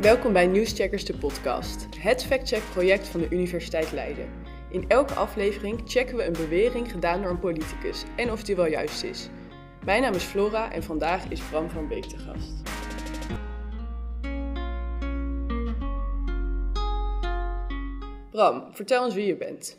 Welkom bij Nieuwscheckers de podcast, het factcheck-project van de Universiteit Leiden. In elke aflevering checken we een bewering gedaan door een politicus en of die wel juist is. Mijn naam is Flora en vandaag is Bram van Beek te gast. Bram, vertel eens wie je bent.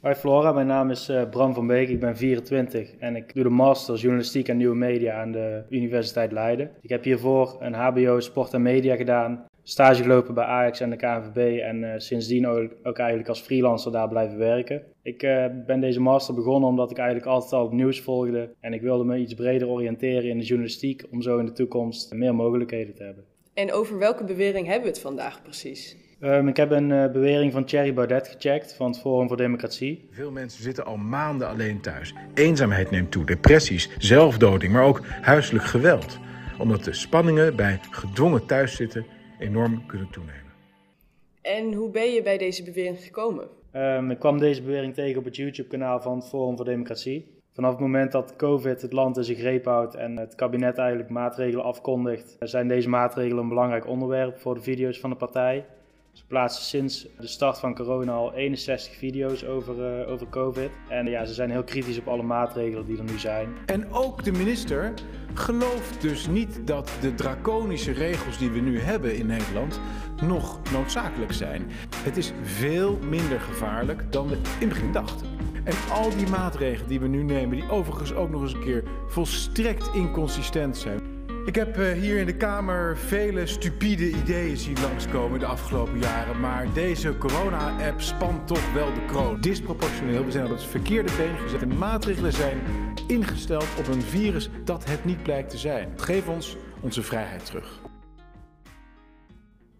Hoi Flora, mijn naam is uh, Bram van Beek, ik ben 24 en ik doe de master journalistiek en nieuwe media aan de Universiteit Leiden. Ik heb hiervoor een HBO sport en media gedaan, stage gelopen bij Ajax en de KNVB en uh, sindsdien ook, ook, eigenlijk als freelancer daar blijven werken. Ik uh, ben deze master begonnen omdat ik eigenlijk altijd al het nieuws volgde en ik wilde me iets breder oriënteren in de journalistiek om zo in de toekomst meer mogelijkheden te hebben. En over welke bewering hebben we het vandaag precies? Um, ik heb een uh, bewering van Thierry Baudet gecheckt van het Forum voor Democratie. Veel mensen zitten al maanden alleen thuis. Eenzaamheid neemt toe, depressies, zelfdoding, maar ook huiselijk geweld. Omdat de spanningen bij gedwongen thuiszitten enorm kunnen toenemen. En hoe ben je bij deze bewering gekomen? Um, ik kwam deze bewering tegen op het YouTube-kanaal van het Forum voor Democratie. Vanaf het moment dat COVID het land in zijn greep houdt en het kabinet eigenlijk maatregelen afkondigt, zijn deze maatregelen een belangrijk onderwerp voor de video's van de partij. Ze plaatsen sinds de start van corona al 61 video's over, uh, over COVID. En ja, ze zijn heel kritisch op alle maatregelen die er nu zijn. En ook de minister gelooft dus niet dat de draconische regels die we nu hebben in Nederland nog noodzakelijk zijn. Het is veel minder gevaarlijk dan we in het begin dachten. En al die maatregelen die we nu nemen, die overigens ook nog eens een keer volstrekt inconsistent zijn. Ik heb uh, hier in de Kamer vele stupide ideeën zien langskomen de afgelopen jaren. Maar deze corona-app spant toch wel de kroon. Disproportioneel, we zijn op het verkeerde been gezet. De maatregelen zijn ingesteld op een virus dat het niet blijkt te zijn. Geef ons onze vrijheid terug.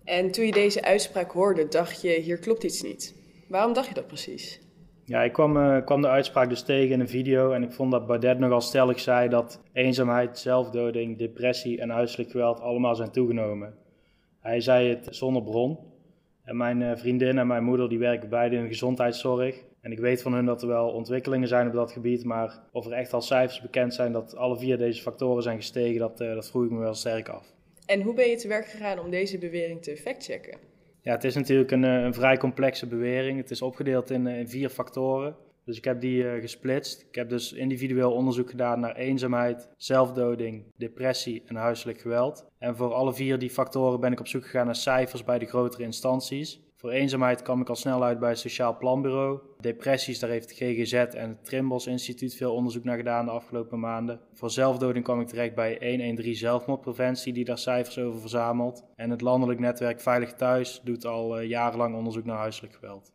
En toen je deze uitspraak hoorde, dacht je, hier klopt iets niet. Waarom dacht je dat precies? Ja, ik kwam, uh, kwam de uitspraak dus tegen in een video en ik vond dat Baudet nogal stellig zei dat eenzaamheid, zelfdoding, depressie en huiselijk geweld allemaal zijn toegenomen. Hij zei het zonder bron. En mijn uh, vriendin en mijn moeder die werken beide in de gezondheidszorg. En ik weet van hun dat er wel ontwikkelingen zijn op dat gebied, maar of er echt al cijfers bekend zijn dat alle vier deze factoren zijn gestegen, dat, uh, dat vroeg ik me wel sterk af. En hoe ben je te werk gegaan om deze bewering te factchecken? Ja, het is natuurlijk een, een, vrij complexe bewering. Het is opgedeeld in, in vier factoren. Dus ik heb die uh, gesplitst. Ik heb dus individueel onderzoek gedaan naar eenzaamheid, zelfdoding, depressie en huiselijk geweld. En voor alle vier die factoren ben ik op zoek gegaan naar cijfers bij de grotere instanties. Voor eenzaamheid kwam ik al snel uit bij het Sociaal Planbureau. Depressies, daar heeft het GGZ en het Trimbos Instituut veel onderzoek naar gedaan de afgelopen maanden. Voor zelfdoding kwam ik terecht bij 113 Zelfmoordpreventie, die daar cijfers over verzamelt. En het landelijk netwerk Veilig Thuis doet al uh, jarenlang onderzoek naar huiselijk geweld.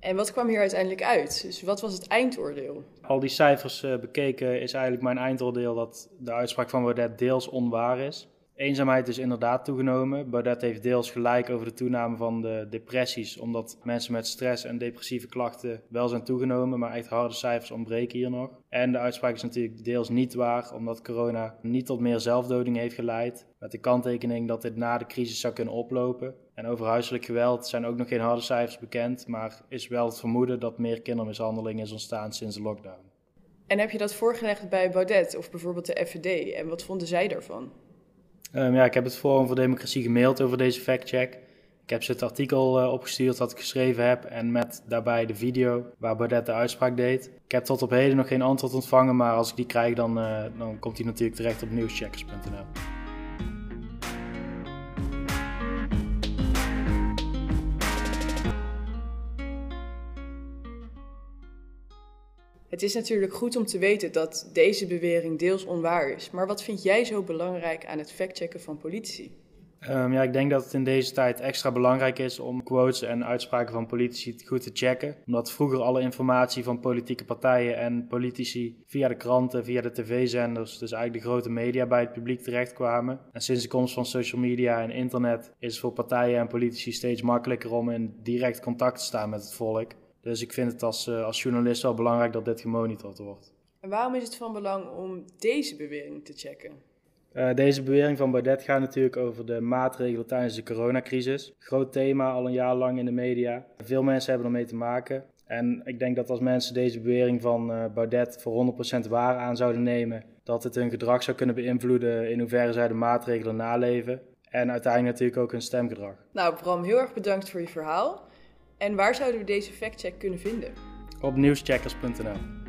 En wat kwam hier uiteindelijk uit? Dus wat was het eindoordeel? Al die cijfers uh, bekeken is eigenlijk mijn eindoordeel dat de uitspraak van Baudet deels onwaar is. Eenzaamheid is inderdaad toegenomen. Baudet heeft deels gelijk over de toename van de depressies, omdat mensen met stress en depressieve klachten wel zijn toegenomen, maar echt harde cijfers ontbreken hier nog. En de uitspraak is natuurlijk deels niet waar, omdat corona niet tot meer zelfdoding heeft geleid, met de kanttekening dat dit na de crisis zou kunnen oplopen. En over huiselijk geweld zijn ook nog geen harde cijfers bekend, maar is wel het vermoeden dat meer kindermishandeling is ontstaan sinds de lockdown. En heb je dat voorgelegd bij Baudet of bijvoorbeeld de FVD en wat vonden zij daarvan? Um, ja, ik heb het Forum voor Democratie gemaild over deze factcheck. Ik heb ze het artikel uh, opgestuurd dat ik geschreven heb en met daarbij de video waar Baudet de uitspraak deed. Ik heb tot op heden nog geen antwoord ontvangen, maar als ik die krijg dan, uh, dan komt die natuurlijk terecht op nieuwscheckers.nl. Het is natuurlijk goed om te weten dat deze bewering deels onwaar is. Maar wat vind jij zo belangrijk aan het factchecken van politici? Um, ja, ik denk dat het in deze tijd extra belangrijk is om quotes en uitspraken van politici goed te checken. Omdat vroeger alle informatie van politieke partijen en politici via de kranten, via de tv-zenders, dus eigenlijk de grote media bij het publiek terechtkwamen. En sinds de komst van social media en internet is het voor partijen en politici steeds makkelijker om in direct contact te staan met het volk. Dus ik vind het als, uh, als journalist wel belangrijk dat dit gemonitord wordt. En waarom is het van belang om deze bewering te checken? Uh, deze bewering van Baudet gaat natuurlijk over de maatregelen tijdens de coronacrisis. Groot thema, al een jaar lang in de media. Veel mensen hebben ermee te maken. En ik denk dat als mensen deze bewering van uh, Baudet voor 100% waar aan zouden nemen, dat het hun gedrag zou kunnen beïnvloeden in hoeverre zij de maatregelen naleven. En uiteindelijk natuurlijk ook hun stemgedrag. Nou, Bram, heel erg bedankt voor je verhaal. En waar zouden we deze factcheck kunnen vinden? Op nieuwscheckers.nl.